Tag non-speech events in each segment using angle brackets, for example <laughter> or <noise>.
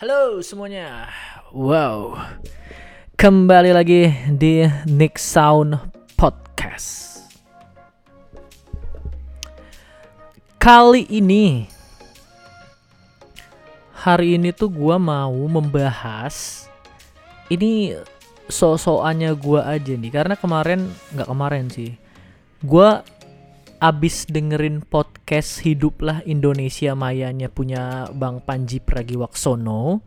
Halo semuanya. Wow. Kembali lagi di Nick Sound Podcast. Kali ini hari ini tuh gua mau membahas ini so-soannya gua aja nih karena kemarin nggak kemarin sih. Gua abis dengerin podcast Hiduplah Indonesia Mayanya punya Bang Panji Pragiwaksono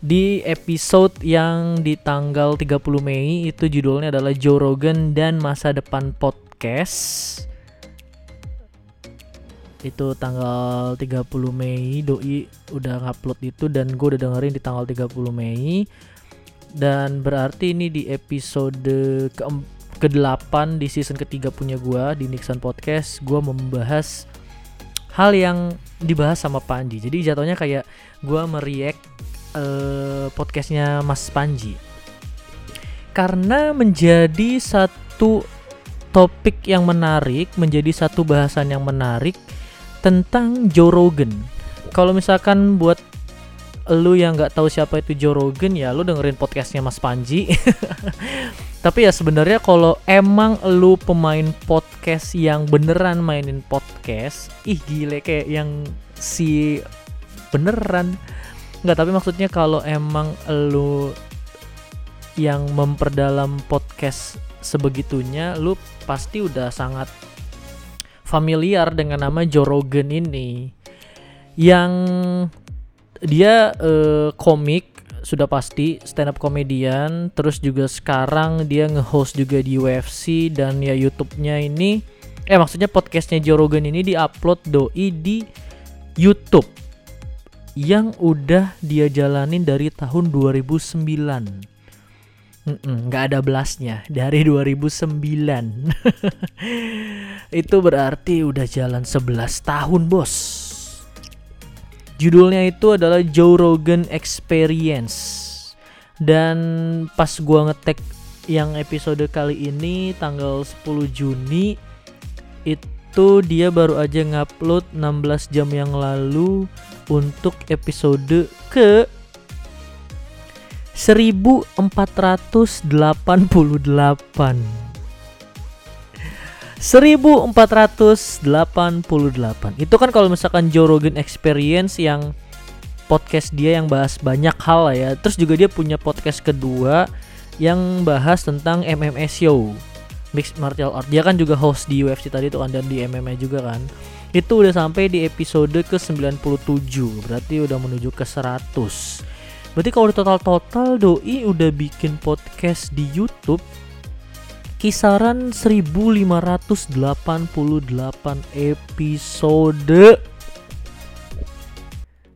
di episode yang di tanggal 30 Mei itu judulnya adalah Joe Rogan dan Masa Depan Podcast. Itu tanggal 30 Mei Doi udah ngupload itu dan gue udah dengerin di tanggal 30 Mei. Dan berarti ini di episode keempat ke-8 di season ketiga punya gua di Nixon Podcast gua membahas hal yang dibahas sama Panji jadi jatuhnya kayak gua meriak uh, podcastnya Mas Panji. Karena menjadi satu topik yang menarik menjadi satu bahasan yang menarik tentang Joe Rogan. Kalau misalkan buat lu yang nggak tahu siapa itu Joe Rogan ya lu dengerin podcastnya Mas Panji. <laughs> Tapi ya sebenarnya kalau emang lu pemain podcast yang beneran mainin podcast ih gile kayak yang si beneran. Nggak tapi maksudnya kalau emang lu yang memperdalam podcast sebegitunya lu pasti udah sangat familiar dengan nama Joe Rogan ini. Yang dia uh, komik sudah pasti stand up komedian terus juga sekarang dia nge-host juga di UFC dan ya YouTube-nya ini eh maksudnya podcastnya Joe Rogan ini diupload doi di YouTube yang udah dia jalanin dari tahun 2009 nggak ada belasnya dari 2009 <laughs> itu berarti udah jalan 11 tahun bos Judulnya itu adalah Joe Rogan Experience. Dan pas gua ngetek yang episode kali ini tanggal 10 Juni itu dia baru aja ngupload 16 jam yang lalu untuk episode ke 1488. 1488 itu kan kalau misalkan Joe Rogan Experience yang podcast dia yang bahas banyak hal lah ya. Terus juga dia punya podcast kedua yang bahas tentang MMA show mixed martial art dia kan juga host di UFC tadi tuh kan dan di MMA juga kan. Itu udah sampai di episode ke 97 berarti udah menuju ke 100 berarti kalau total-total doi udah bikin podcast di YouTube kisaran 1588 episode.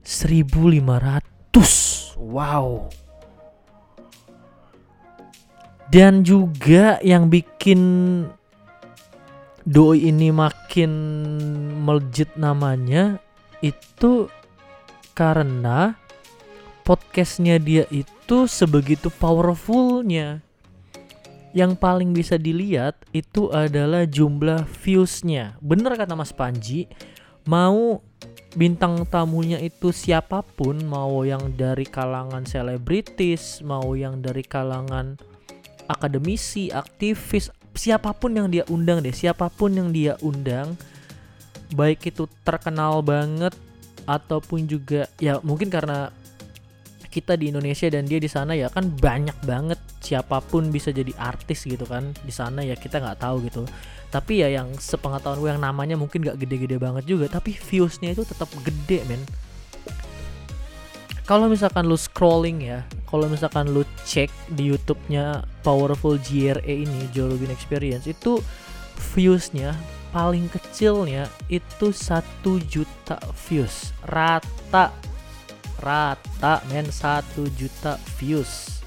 1500 wow. Dan juga yang bikin doi ini makin melejit namanya itu karena podcastnya dia itu sebegitu powerfulnya yang paling bisa dilihat itu adalah jumlah viewsnya. Bener kata Mas Panji, mau bintang tamunya itu siapa pun, mau yang dari kalangan selebritis, mau yang dari kalangan akademisi, aktivis, siapa pun yang dia undang deh, siapa pun yang dia undang, baik itu terkenal banget ataupun juga ya mungkin karena kita di Indonesia dan dia di sana ya kan banyak banget siapa pun bisa jadi artis gitu kan di sana ya kita nggak tahu gitu. Tapi ya yang sepengetahuan gue yang namanya mungkin nggak gede-gede banget juga tapi viewsnya itu tetap gede men. Kalau misalkan lu scrolling ya kalau misalkan lu cek di YouTube-nya Powerful GRE ini Joe Rogan Experience itu viewsnya paling kecilnya itu satu juta views rata rata men 1 juta views.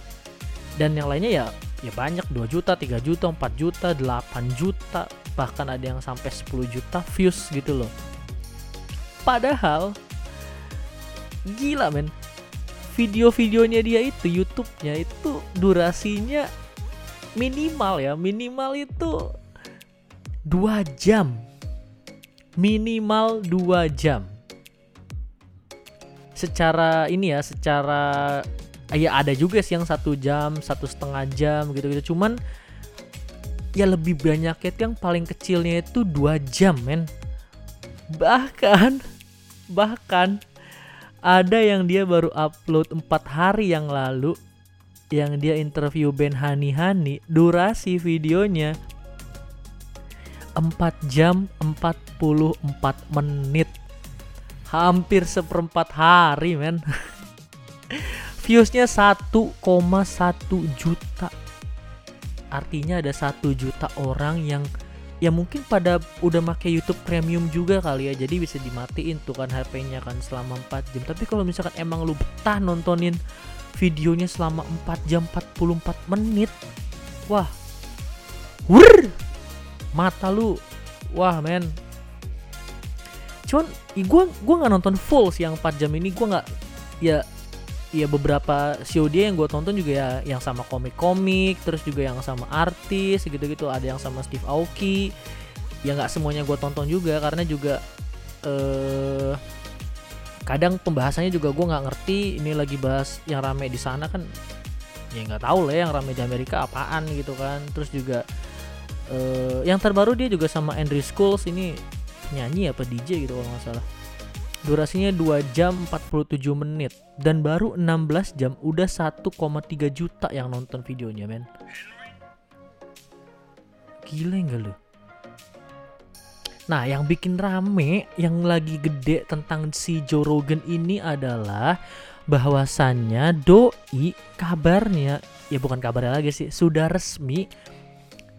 Dan yang lainnya ya ya banyak 2 juta 3 juta 4 juta 8 juta bahkan ada yang sampai 10 juta views gitu loh. Padahal gila men. Video-videonya dia itu YouTube-nya itu durasinya minimal ya minimal itu 2 jam. Minimal 2 jam secara ini ya secara ya ada juga sih yang satu jam satu setengah jam gitu gitu cuman ya lebih banyak itu yang paling kecilnya itu dua jam men. Bahkan bahkan ada yang dia baru upload empat hari yang lalu yang dia interview Ben Hani Hani durasi videonya 4 jam 44 menit hampir seperempat hari men. Viewsnya 1,1 juta. Artinya ada satu juta orang yang ya mungkin pada udah make YouTube Premium juga kali ya. Jadi bisa dimatiin tuh kan HP-nya kan selama 4 jam. Tapi kalau misalkan emang lu betah nontonin videonya selama 4 jam 44 menit wah wur mata lu wah men cuman gue gue nggak nonton full sih yang 4 jam ini. Gue nggak ya ya beberapa show dia yang gue tonton juga ya yang sama komik-komik terus juga yang sama artis gitu-gitu. Ada yang sama Steve Aoki. Ya nggak semuanya gue tonton juga karena juga eh kadang pembahasannya juga gue nggak ngerti ini lagi bahas yang rame di sana kan ya nggak tahu lah yang rame di Amerika apaan gitu kan. Terus juga eh yang terbaru dia juga sama Andrew Schools ini nyanyi apa DJ gitu kalau nggak salah Durasinya 2 jam 47 menit dan baru 16 jam udah 1,3 juta yang nonton videonya, men. Gila enggak lu? Nah, yang bikin rame, yang lagi gede tentang si Joe Rogan ini adalah bahwasannya doi kabarnya ya bukan kabarnya lagi sih, sudah resmi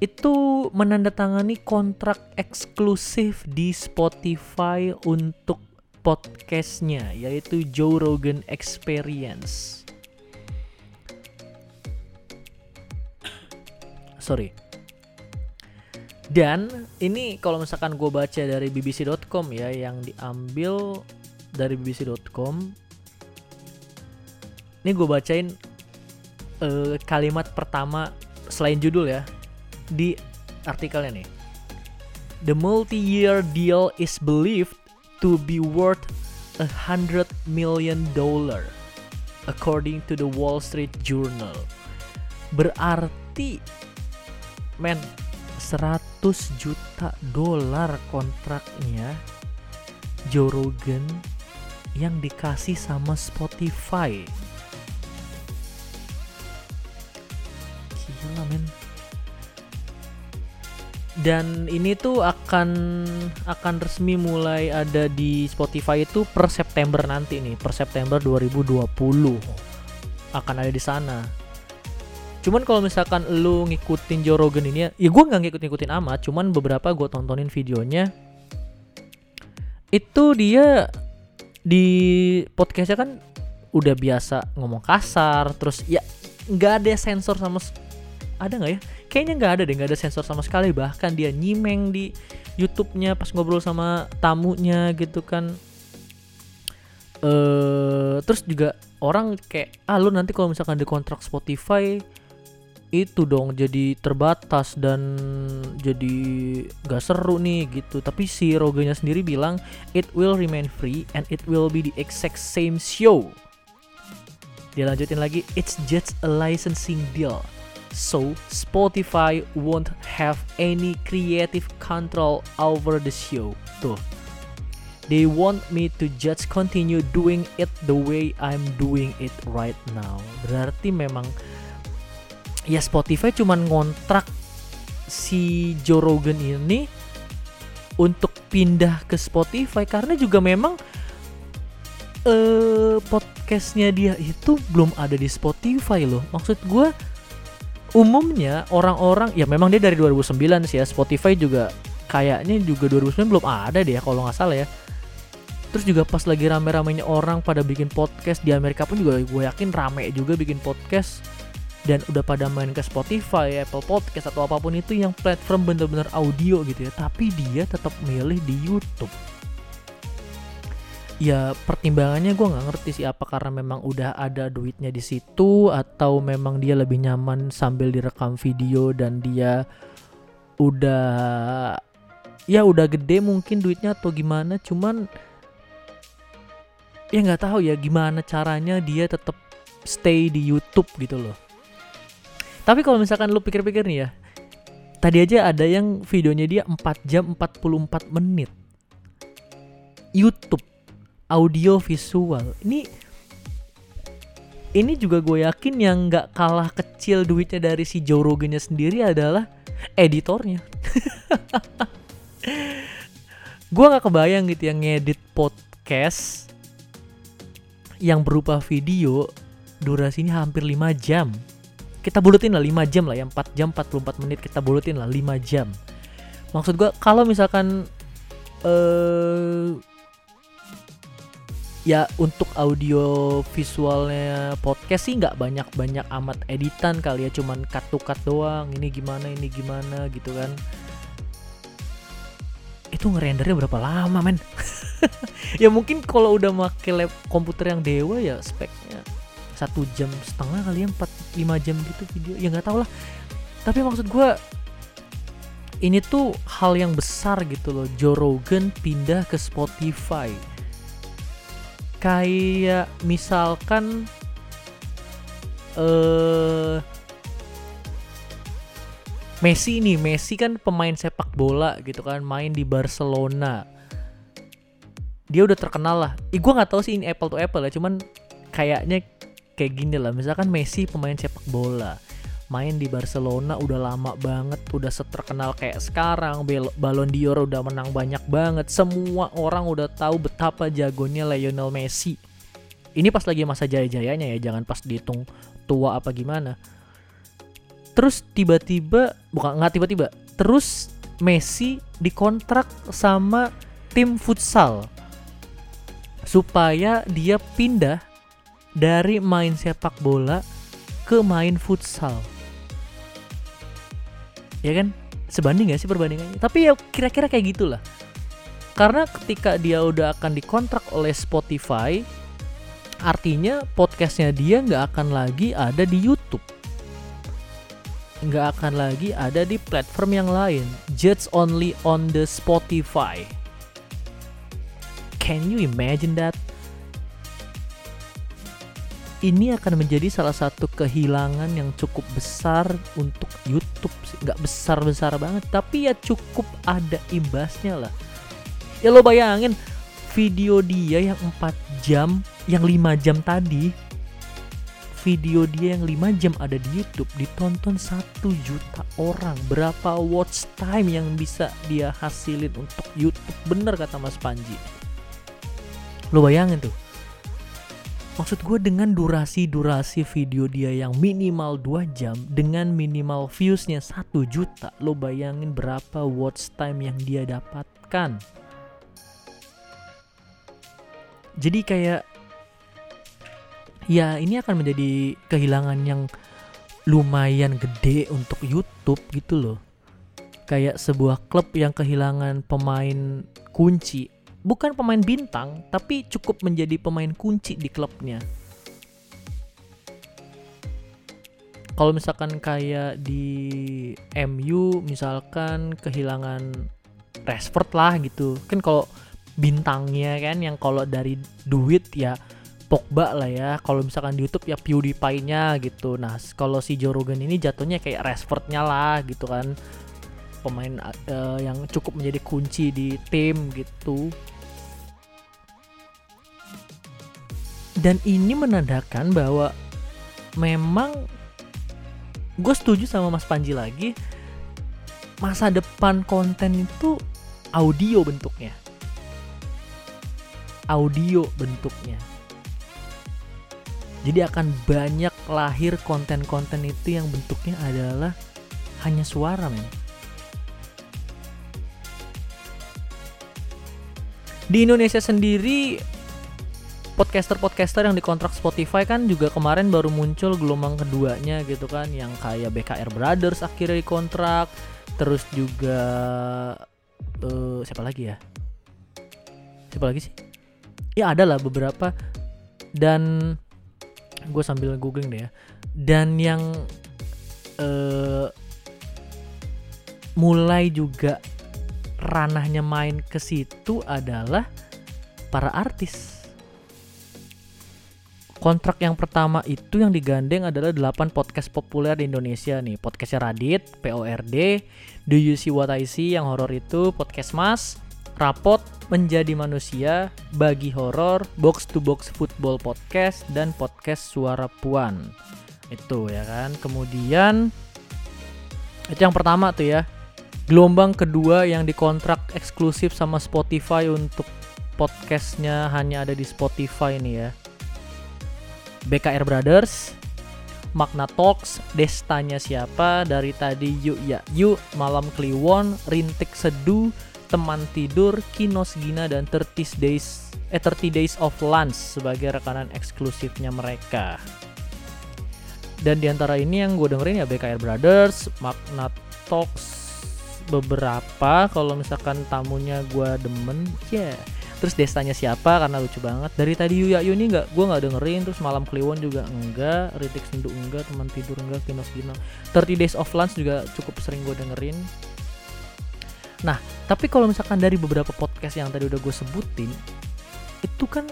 itu menandatangani kontrak eksklusif di Spotify untuk podcastnya yaitu Joe Rogan Experience. Sorry. Dan ini kalau misalkan gue baca dari bbc.com ya yang diambil dari bbc.com. Ini gue bacain uh, kalimat pertama selain judul ya di artikelnya nih. The multi-year deal is believed to be worth a hundred million dollar according to the Wall Street Journal. Berarti men 100 juta dolar kontraknya Joe Rogan yang dikasih sama Spotify. Gila men dan ini tuh akan akan resmi mulai ada di Spotify itu per September nanti nih per September 2020 akan ada di sana. Cuman kalau misalkan lu ngikutin Joe Rogan ini ya, ya gue nggak ngikut-ngikutin amat cuman beberapa gue tontonin videonya. Itu dia di podcastnya kan udah biasa ngomong kasar terus ya nggak ada sensor sama ada nggak ya kayaknya nggak ada deh nggak ada sensor sama sekali. Bahkan dia nyimeng di YouTube-nya pas ngobrol sama tamunya gitu kan. Eh terus juga orang kayak ah lu nanti kalau misalkan di kontrak Spotify itu dong jadi terbatas dan jadi gak seru nih gitu. Tapi si Roganya sendiri bilang it will remain free and it will be the exact same show. Dia lanjutin lagi it's just a licensing deal so Spotify won't have any creative control over the show. Tuh. They want me to just continue doing it the way I'm doing it right now. Berarti memang ya Spotify cuman ngontrak si Joe Rogan ini untuk pindah ke Spotify karena juga memang eh podcastnya dia itu belum ada di Spotify loh. Maksud gue umumnya orang-orang ya memang dia dari 2009 sih ya Spotify juga kayaknya juga 2009 belum ada deh ya kalau nggak salah ya. Terus juga pas lagi rame-ramenya orang pada bikin podcast di Amerika pun juga gue yakin rame juga bikin podcast dan udah pada main ke Spotify, Apple Podcast atau apa pun itu yang platform bener-bener audio gitu ya. Tapi dia tetap milih di YouTube ya pertimbangannya gue nggak ngerti sih apa karena memang udah ada duitnya di situ atau memang dia lebih nyaman sambil direkam video dan dia udah ya udah gede mungkin duitnya atau gimana cuman ya nggak tahu ya gimana caranya dia tetap stay di YouTube gitu loh. Tapi kalau misalkan lu pikir-pikir nih ya tadi aja ada yang videonya dia 4 jam 44 menit. YouTube audio visual ini ini juga gue yakin yang nggak kalah kecil duitnya dari si Joe Rogan sendiri adalah editornya. <laughs> Gue nggak kebayang gitu yang ngedit podcast yang berupa video durasinya hampir 5 jam. Kita bulutin lah 5 jam lah ya 4 jam 44 menit kita bulutin lah 5 jam. Maksud gue kalau misalkan eh ya untuk audio visualnya podcast sih nggak banyak banyak amat editan kali ya. Cuman cut to cut doang. Ini gimana ini gimana gitu kan. Itu ngerendernya berapa lama men? <laughs> Ya mungkin kalau udah make lab komputer yang dewa ya speknya satu jam setengah kali ya empat lima jam gitu video. Ya nggak tau lah. Tapi maksud gue ini tuh hal yang besar gitu loh. Joe Rogan pindah ke Spotify kayak misalkan eh Messi nih, Messi kan pemain sepak bola gitu kan, main di Barcelona. Dia udah terkenal lah. Ih, gue nggak tahu sih ini apple to apple ya, cuman kayaknya kayak gini lah. Misalkan Messi pemain sepak bola, main di Barcelona udah lama banget, udah seterkenal kayak sekarang. Ballon d'Or udah menang banyak banget. Semua orang udah tahu betapa jagonya Lionel Messi. Ini pas lagi masa jaya-jayanya ya, jangan pas dihitung tua apa gimana terus tiba-tiba bukan nggak tiba-tiba terus Messi dikontrak sama tim futsal supaya dia pindah dari main sepak bola ke main futsal ya kan? Sebanding gak sih perbandingannya? Tapi ya kira-kira kayak gitulah. Karena ketika dia udah akan dikontrak oleh Spotify artinya podcastnya dia nggak akan lagi ada di YouTube. Nggak akan lagi ada di platform yang lain, just only on the Spotify. Can you imagine that? Ini akan menjadi salah satu kehilangan yang cukup besar untuk YouTube sih. Nggak besar-besar banget, tapi ya cukup ada imbasnya lah. Ya lo bayangin video dia yang 4 jam, yang 5 jam tadi video dia yang 5 jam ada di YouTube ditonton satu juta orang berapa watch time yang bisa dia hasilin untuk YouTube bener kata Mas Panji lo bayangin tuh maksud gue dengan durasi-durasi video dia yang minimal 2 jam dengan minimal viewsnya 1 juta lo bayangin berapa watch time yang dia dapatkan jadi kayak ya ini akan menjadi kehilangan yang lumayan gede untuk YouTube gitu loh. Kayak sebuah klub yang kehilangan pemain kunci, bukan pemain bintang, tapi cukup menjadi pemain kunci di klubnya. Kalau misalkan kayak di MU misalkan kehilangan Rashford lah gitu. Kan kalau bintangnya kan yang kalau dari duit ya Pogba lah ya. Kalau misalkan di YouTube ya PewDiePie-nya gitu. Nah, kalau si Joe ini jatuhnya kayak Rashford-nya lah gitu kan. Pemain uh, yang cukup menjadi kunci di tim gitu. Dan ini menandakan bahwa memang gue setuju sama Mas Panji lagi masa depan konten itu audio bentuknya audio bentuknya jadi akan banyak lahir konten-konten itu yang bentuknya adalah hanya suara men. Di Indonesia sendiri podcaster-podcaster yang dikontrak Spotify kan juga kemarin baru muncul gelombang keduanya gitu kan yang kayak BKR Brothers akhirnya dikontrak terus juga uh, siapa lagi ya? Siapa lagi sih? Ya ada lah beberapa. Dan gue sambil googling deh ya. Dan yang uh, mulai juga ranahnya main ke situ adalah para artis kontrak yang pertama itu yang digandeng adalah 8 podcast populer di Indonesia nih. Podcastnya Radit, PORD, Do You See What I See yang horor itu, Podcast Mas, Rapot, Menjadi Manusia, Bagi Horor, Box to Box Football Podcast, dan Podcast Suara Puan. Itu ya kan. Kemudian itu yang pertama tuh ya. Gelombang kedua yang dikontrak eksklusif sama Spotify untuk podcastnya hanya ada di Spotify nih ya. BKR Brothers, Magna Talks, Destanya Siapa, Dari Tadi Yuk Ya Yuk, Malam Kliwon, Rintik Seduh, Teman Tidur, Kinos Gina, dan 30 Days eh 30 Days of Lunch sebagai rekanan eksklusifnya mereka. Dan di antara ini yang gue dengerin ya BKR Brothers, Magna Talks beberapa kalau misalkan tamunya gue demen ya yeah terus destanya siapa karena lucu banget. Dari tadi Yuya Yu ini nggak gue nggak dengerin terus malam Kliwon juga enggak Ritik Sendu enggak teman tidur enggak Kinos Gino. 30 Days of Lunch juga cukup sering gue dengerin. Nah tapi kalau misalkan dari beberapa podcast yang tadi udah gue sebutin itu kan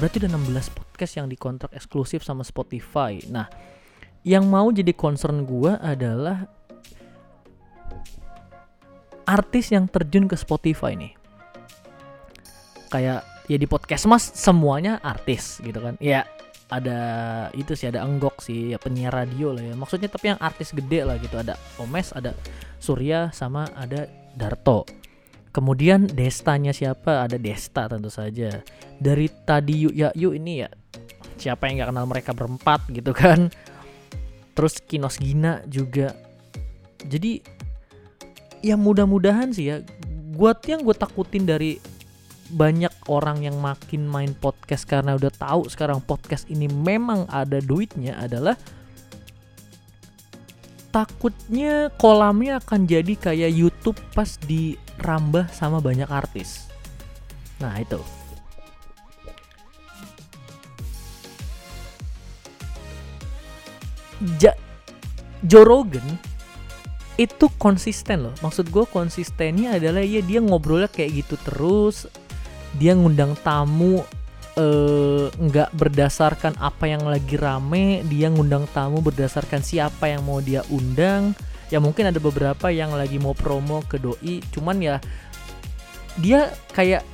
berarti udah 16 podcast yang dikontrak eksklusif sama Spotify. Nah yang mau jadi concern gue adalah artis yang terjun ke Spotify nih kayak ya di podcast mas semuanya artis gitu kan. Ya ada itu sih ada enggok sih ya penyiar radio lah ya. Maksudnya tapi yang artis gede lah gitu. Ada Omes ada Surya sama ada Darto. Kemudian Destanya siapa? Ada Desta tentu saja. Dari tadi yuk ya yuk ini ya siapa yang nggak kenal mereka berempat gitu kan. Terus Kinos Gina juga. Jadi ya mudah-mudahan sih ya buat yang gue takutin dari banyak orang yang makin main podcast karena udah tahu sekarang podcast ini memang ada duitnya adalah takutnya kolamnya akan jadi kayak YouTube pas dirambah sama banyak artis. Nah, itu. Ja Joe itu konsisten loh. Maksud gue konsistennya adalah ya dia ngobrolnya kayak gitu terus. Dia ngundang tamu eh, nggak uh, berdasarkan apa yang lagi rame. Dia ngundang tamu berdasarkan siapa yang mau dia undang. Ya mungkin ada beberapa yang lagi mau promo ke doi. Cuman ya dia kayak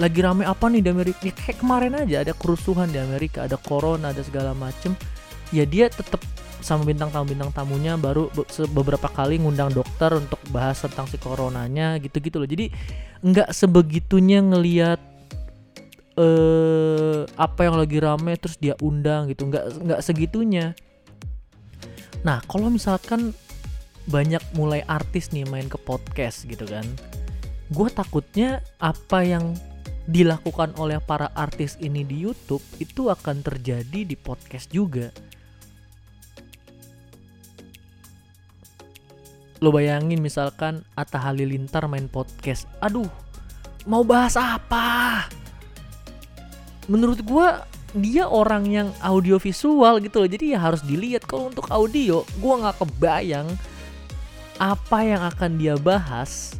lagi rame apa nih di Amerika? Ya, kayak kemarin aja ada kerusuhan di Amerika ada corona ada segala macem. Ya dia tetap sama bintang tamu bintang tamunya baru beberapa kali ngundang dokter untuk bahas tentang si coronanya gitu-gitu loh. Jadi nggak sebegitunya ngelihat eh apa yang lagi rame terus dia undang gitu. Nggak nggak segitunya. Nah kalau misalkan banyak mulai artis nih main ke podcast gitu kan gue takutnya apa yang dilakukan oleh para artis ini di YouTube itu akan terjadi di podcast juga lo bayangin misalkan Atta Halilintar main podcast. Aduh mau bahas apa? Menurut gue dia orang yang audio visual gitu loh. Jadi ya harus dilihat. Kalau untuk audio gue nggak kebayang apa yang akan dia bahas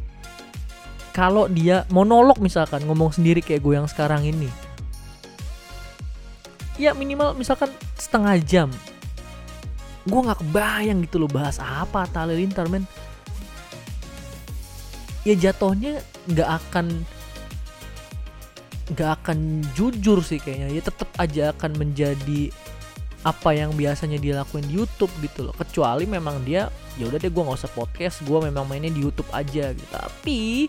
kalau dia monolog misalkan ngomong sendiri kayak gue yang sekarang ini. Ya minimal misalkan setengah jam gue nggak kebayang gitu loh bahas apa Tali Lintar men. Ya jatuhnya nggak akan nggak akan jujur sih kayaknya. Ya tetap aja akan menjadi apa yang biasanya dia lakuin di YouTube gitu loh. Kecuali memang dia ya udah deh gue nggak usah podcast gue memang mainnya di YouTube aja gitu. Tapi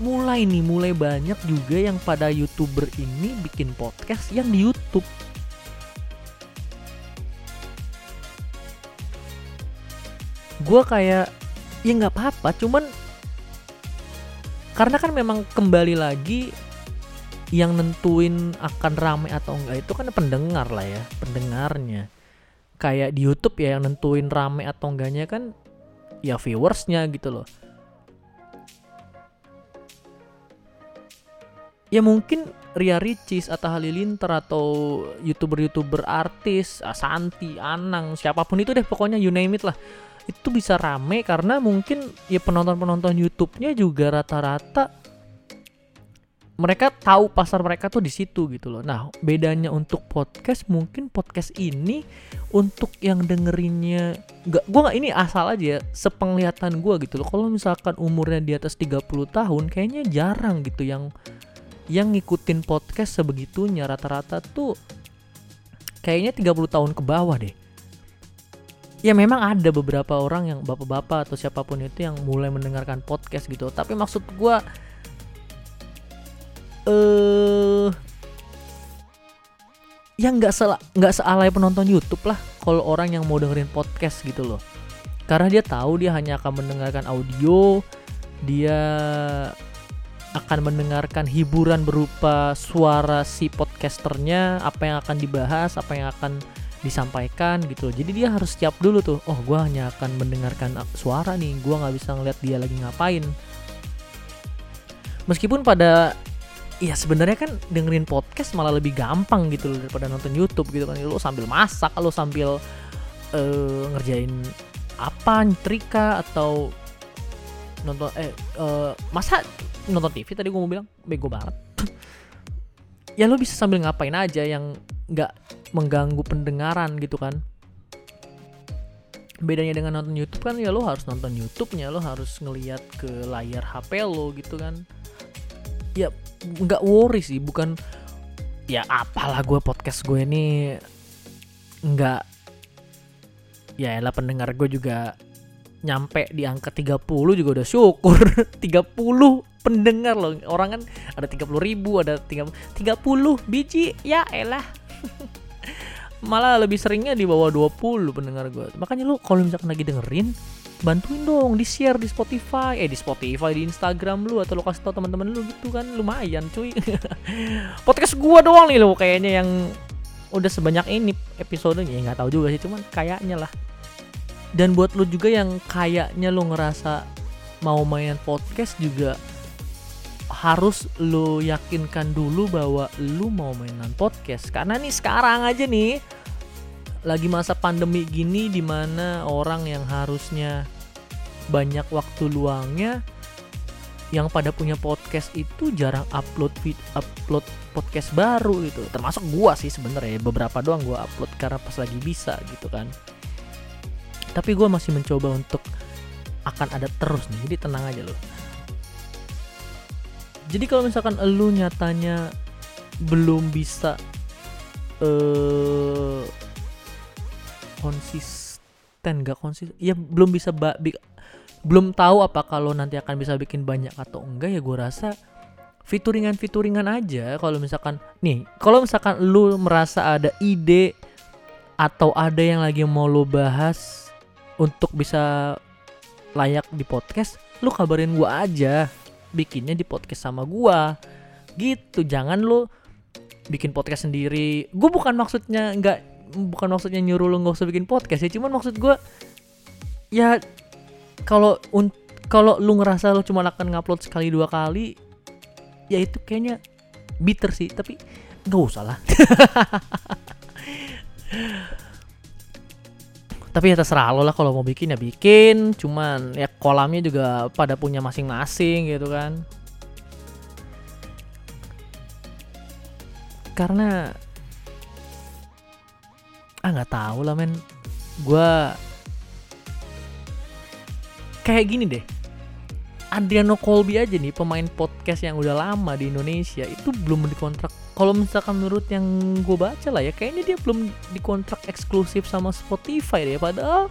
mulai nih mulai banyak juga yang pada youtuber ini bikin podcast yang di YouTube gue kayak ya nggak apa-apa cuman karena kan memang kembali lagi yang nentuin akan rame atau enggak itu kan pendengar lah ya pendengarnya. Kayak di YouTube ya yang nentuin rame atau enggaknya kan ya viewersnya gitu loh. Ya mungkin Ria Ricis atau Halilintar atau youtuber-youtuber artis Asanti, Anang, siapa pun itu deh pokoknya you name it lah itu bisa rame karena mungkin ya penonton-penonton YouTube-nya juga rata-rata mereka tahu pasar mereka tuh di situ gitu loh. Nah, bedanya untuk podcast mungkin podcast ini untuk yang dengerinnya nggak gua nggak ini asal aja ya, sepenglihatan gua gitu loh. Kalau misalkan umurnya di atas 30 tahun kayaknya jarang gitu yang yang ngikutin podcast sebegitunya rata-rata tuh kayaknya 30 tahun ke bawah deh. Ya memang ada beberapa orang yang bapak-bapak atau siapa pun itu yang mulai mendengarkan podcast gitu. Tapi maksud gua eh yang nggak sel nggak sealai penonton YouTube lah kalau orang yang mau dengerin podcast gitu loh karena dia tahu dia hanya akan mendengarkan audio dia akan mendengarkan hiburan berupa suara si podcasternya apa yang akan dibahas apa yang akan disampaikan gitu jadi dia harus siap dulu tuh. Oh gue hanya akan mendengarkan suara nih. Gue nggak bisa ngeliat dia lagi ngapain. Meskipun pada Iya sebenarnya kan dengerin podcast malah lebih gampang gitu loh daripada nonton YouTube gitu kan. Lo sambil masak lo sambil uh, ngerjain apa nyetrika atau nonton eh uh, masa nonton TV tadi gue mau bilang? Bego banget. <laughs> Ya lo bisa sambil ngapain aja yang nggak mengganggu pendengaran gitu kan. Bedanya dengan nonton YouTube kan ya lo harus nonton YouTube-nya lo harus ngelihat ke layar HP lo gitu kan. Ya nggak worry sih bukan ya apalah gue podcast gue ini nggak ya lah pendengar gue juga nyampe di angka 30 juga udah syukur. <laughs> 30 pendengar loh orang kan ada 30 ribu ada 30, 30 biji ya elah <laughs> malah lebih seringnya di bawah 20 pendengar gue makanya lu kalau misalkan lagi dengerin bantuin dong di share di Spotify. Eh di Spotify di Instagram lu atau lo kasih tau teman-teman lu gitu kan. Lumayan cuy. <laughs> Podcast gua doang nih lo kayaknya yang udah sebanyak ini episodenya. Ya nggak tahu juga sih cuman kayaknya lah. Dan buat lu juga yang kayaknya lu ngerasa mau main podcast juga harus lu yakinkan dulu bahwa lu mau mainan podcast. Karena nih sekarang aja nih lagi masa pandemi gini di mana orang yang harusnya banyak waktu luangnya yang pada punya podcast itu jarang upload vid upload podcast baru gitu. Termasuk gua sih sebenarnya beberapa doang gua upload karena pas lagi bisa gitu kan. Tapi gua masih mencoba untuk akan ada terus nih jadi tenang aja loh jadi kalau misalkan lu nyatanya belum bisa eh konsisten gak konsisten ya belum bisa ba belum tahu apa kalau nanti akan bisa bikin banyak atau enggak ya gue rasa fituringan fituringan aja. Kalau misalkan nih kalau misalkan lu merasa ada ide atau ada yang lagi mau lu bahas untuk bisa layak di podcast lu kabarin gue aja bikinnya di podcast sama gue gitu jangan lu bikin podcast sendiri. Gue bukan maksudnya nggak bukan maksudnya nyuruh lu nggak usah bikin podcast ya cuman maksud gue ya kalau kalau lu ngerasa lu cuma akan ngupload sekali dua kali ya itu kayaknya bitter sih tapi nggak usah lah <laughs> tapi ya terserah lo lah kalau mau bikin ya bikin. Cuman ya kolamnya juga pada punya masing-masing gitu kan. Karena ah nggak tahu lah men. Gue kayak gini deh. Adriano Colby aja nih pemain podcast yang udah lama di Indonesia itu belum dikontrak kalau misalkan menurut yang gue baca lah ya kayaknya dia belum dikontrak eksklusif sama Spotify deh. Padahal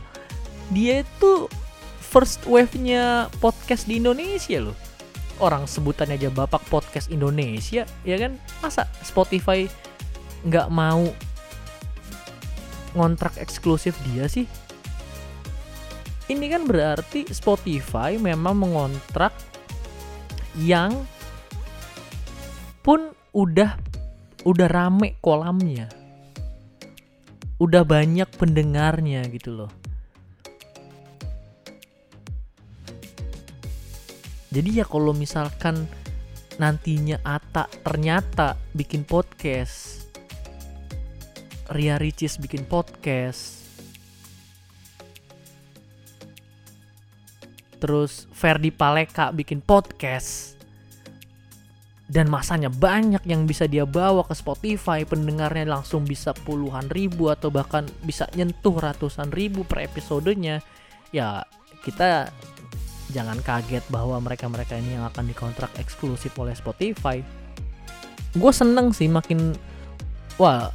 dia itu first wave-nya podcast di Indonesia loh. Orang sebutannya aja bapak podcast Indonesia ya kan? Masa Spotify nggak mau ngontrak eksklusif dia sih? Ini kan berarti Spotify memang mengontrak yang pun udah udah rame kolamnya. Udah banyak pendengarnya gitu loh. Jadi ya kalau misalkan nantinya Ata ternyata bikin podcast Ria Ricis bikin podcast terus Ferdi Paleka bikin podcast dan masanya banyak yang bisa dia bawa ke Spotify pendengarnya langsung bisa puluhan ribu atau bahkan bisa nyentuh ratusan ribu per episodenya. Ya kita jangan kaget bahwa mereka-mereka ini yang akan dikontrak eksklusif oleh Spotify. Gue seneng sih makin wah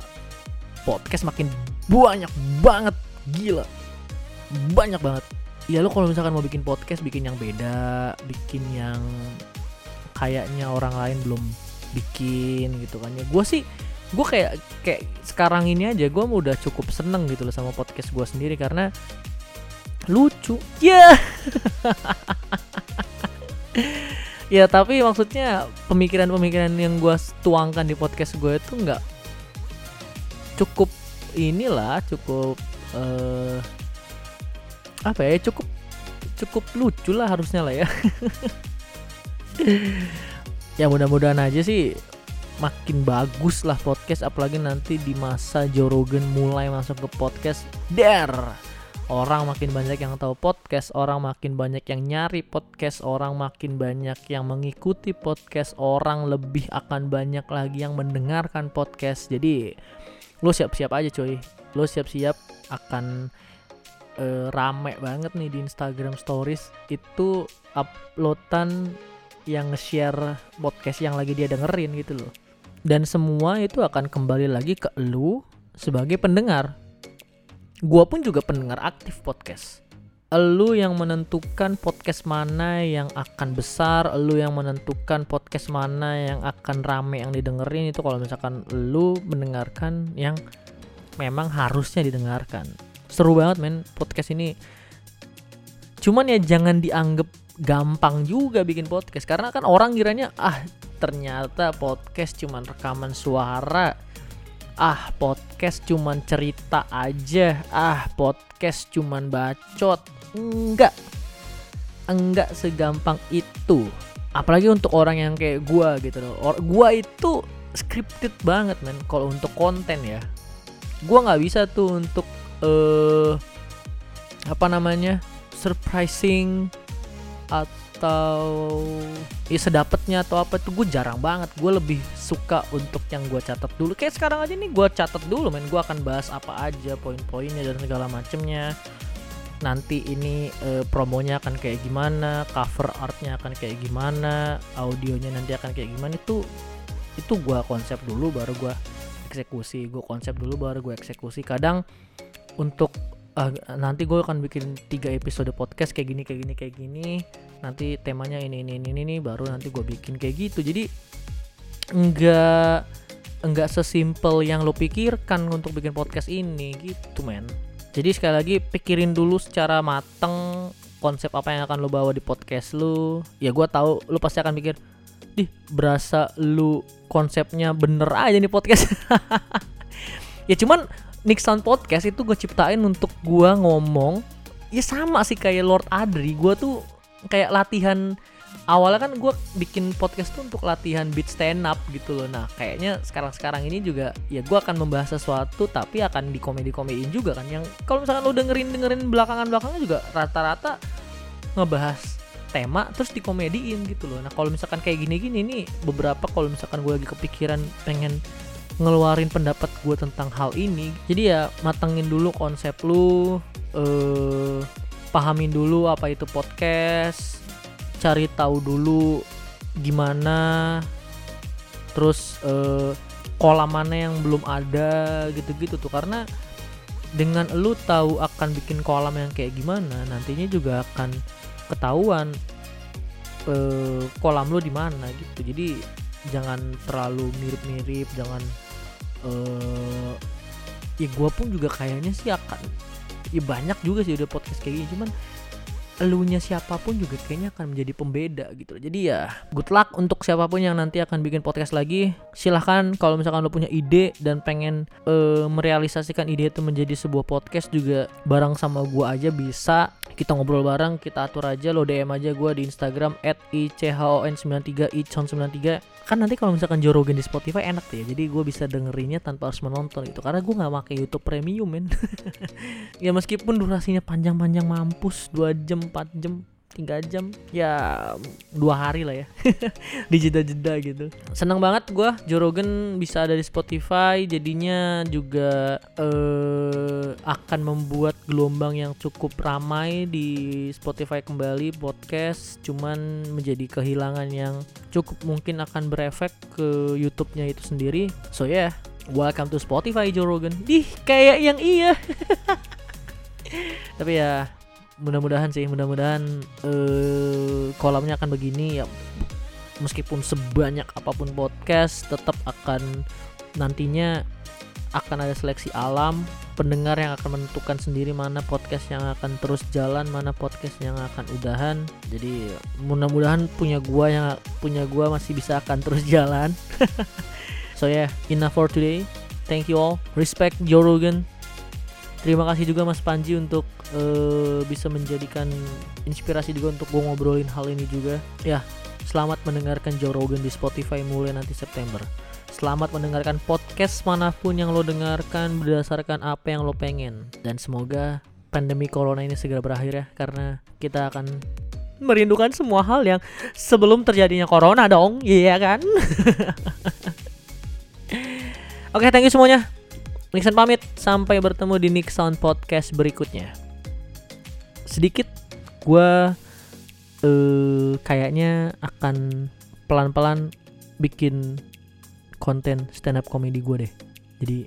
podcast makin banyak banget gila. Banyak banget. Ya lo kalau misalkan mau bikin podcast bikin yang beda bikin yang kayaknya orang lain belum bikin gitu kan. Ya gue sih gue kayak kayak sekarang ini aja gue udah cukup seneng gitu loh sama podcast gue sendiri karena lucu. Ya. Yeah. <laughs> ya tapi maksudnya pemikiran-pemikiran yang gue tuangkan di podcast gue itu nggak cukup inilah cukup uh, apa ya cukup cukup lucu lah harusnya lah ya <laughs> <laughs> ya mudah-mudahan aja sih makin bagus lah podcast apalagi nanti di masa Joe Rogan mulai masuk ke podcast. Der orang makin banyak yang tahu podcast orang makin banyak yang nyari podcast orang makin banyak yang mengikuti podcast orang lebih akan banyak lagi yang mendengarkan podcast. Jadi lo siap-siap aja coy lo siap-siap akan uh, rame banget nih di Instagram Stories. Itu uploadan yang nge-share podcast yang lagi dia dengerin gitu loh. Dan semua itu akan kembali lagi ke lu sebagai pendengar. Gua pun juga pendengar aktif podcast. Lu yang menentukan podcast mana yang akan besar, lu yang menentukan podcast mana yang akan rame yang didengerin itu kalau misalkan lu mendengarkan yang memang harusnya didengarkan. Seru banget men podcast ini. Cuman ya jangan dianggap gampang juga bikin podcast. Karena kan orang kiranya ah ternyata podcast cuman rekaman suara. Ah podcast cuman cerita aja. Ah podcast cuman bacot. Enggak. Enggak segampang itu. Apalagi untuk orang yang kayak gua gitu loh. Or, gua itu scripted banget men kalau untuk konten ya. Gua nggak bisa tuh untuk eh uh, apa namanya surprising atau ya sedapetnya atau apa tuh gue jarang banget. Gue lebih suka untuk yang gue catat dulu. Kayak sekarang aja nih gue catat dulu men. Gue akan bahas apa aja poin-poinnya dan segala macemnya. Nanti ini e, promonya akan kayak gimana cover artnya akan kayak gimana audionya nanti akan kayak gimana. Itu itu gue konsep dulu baru gue eksekusi. Gue konsep dulu baru gue eksekusi. Kadang untuk uh, nanti gue akan bikin tiga episode podcast kayak gini kayak gini kayak gini. Nanti temanya ini ini ini ini baru nanti gue bikin kayak gitu. Jadi enggak enggak sesimpel yang lo pikirkan untuk bikin podcast ini gitu men. Jadi sekali lagi pikirin dulu secara mateng konsep apa yang akan lo bawa di podcast lo. Ya gue tahu lo pasti akan pikir dih berasa lu konsepnya bener aja nih podcast. <laughs> Ya cuman Nick Sound Podcast itu gue ciptain untuk gue ngomong ya sama sih kayak Lord Adri. Gue tuh kayak latihan awalnya kan gue bikin podcast tuh untuk latihan beat stand up gitu loh. Nah kayaknya sekarang-sekarang ini juga ya gue akan membahas sesuatu tapi akan di komedi-komediin juga kan. Yang kalau misalkan lo dengerin dengerin belakangan-belakangan juga rata-rata ngebahas tema terus dikomediin gitu loh. Nah kalau misalkan kayak gini-gini nih beberapa kalau misalkan gue lagi kepikiran pengen ngeluarin pendapat gue tentang hal ini. Jadi ya matengin dulu konsep lu eh pahamin dulu apa itu podcast cari tahu dulu gimana terus eh, kolam mana yang belum ada gitu-gitu tuh. Karena dengan lu tahu akan bikin kolam yang kayak gimana nantinya juga akan ketahuan eh, kolam lu di mana gitu. Jadi jangan terlalu mirip-mirip jangan uh, ya gue pun juga kayaknya sih akan ya banyak juga sih udah podcast kayak gini cuman elunya siapa pun juga kayaknya akan menjadi pembeda gitu. Jadi ya good luck untuk siapa pun yang nanti akan bikin podcast lagi. Silahkan kalau misalkan lo punya ide dan pengen uh, merealisasikan ide itu menjadi sebuah podcast juga bareng sama gue aja bisa kita ngobrol bareng kita atur aja lo DM aja gue di Instagram at ichon93 ichon93 kan nanti kalau misalkan Joe Rogan di Spotify enak tuh ya jadi gue bisa dengerinnya tanpa harus menonton gitu. Karena gue nggak pakai YouTube Premium men. <laughs> Ya meskipun durasinya panjang-panjang mampus 2 jam 4 jam tiga jam ya dua hari lah ya. <laughs> Di jeda-jeda gitu. Seneng banget gue Joe Rogan bisa ada di Spotify jadinya juga eh, akan membuat gelombang yang cukup ramai di Spotify kembali podcast cuman menjadi kehilangan yang cukup mungkin akan berefek ke YouTube-nya itu sendiri. So ya yeah, welcome to Spotify Joe Rogan. Dih kayak yang iya. <laughs> Tapi ya mudah-mudahan sih mudah-mudahan uh, kolamnya akan begini ya. Meskipun sebanyak apa pun podcast tetap akan nantinya akan ada seleksi alam pendengar yang akan menentukan sendiri mana podcast yang akan terus jalan mana podcast yang akan udahan. Jadi mudah-mudahan punya gua yang punya gua masih bisa akan terus jalan. <laughs> So yeah enough for today. Thank you all. Respect Joe terima kasih juga Mas Panji untuk uh, bisa menjadikan inspirasi juga untuk gue ngobrolin hal ini juga. Ya selamat mendengarkan Joe Rogan di Spotify mulai nanti September. Selamat mendengarkan podcast mana pun yang lo dengarkan berdasarkan apa yang lo pengen. Dan semoga pandemi corona ini segera berakhir ya karena kita akan merindukan semua hal yang sebelum terjadinya corona dong. Iya kan? <laughs> Oke, okay, thank you semuanya. Nixon pamit sampai bertemu di Sound Podcast berikutnya. Sedikit gue uh, kayaknya akan pelan-pelan bikin konten stand up comedy gue deh. Jadi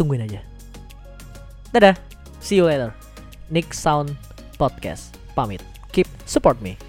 tungguin aja. Dadah, see you later. Nick Sound Podcast pamit. Keep support me.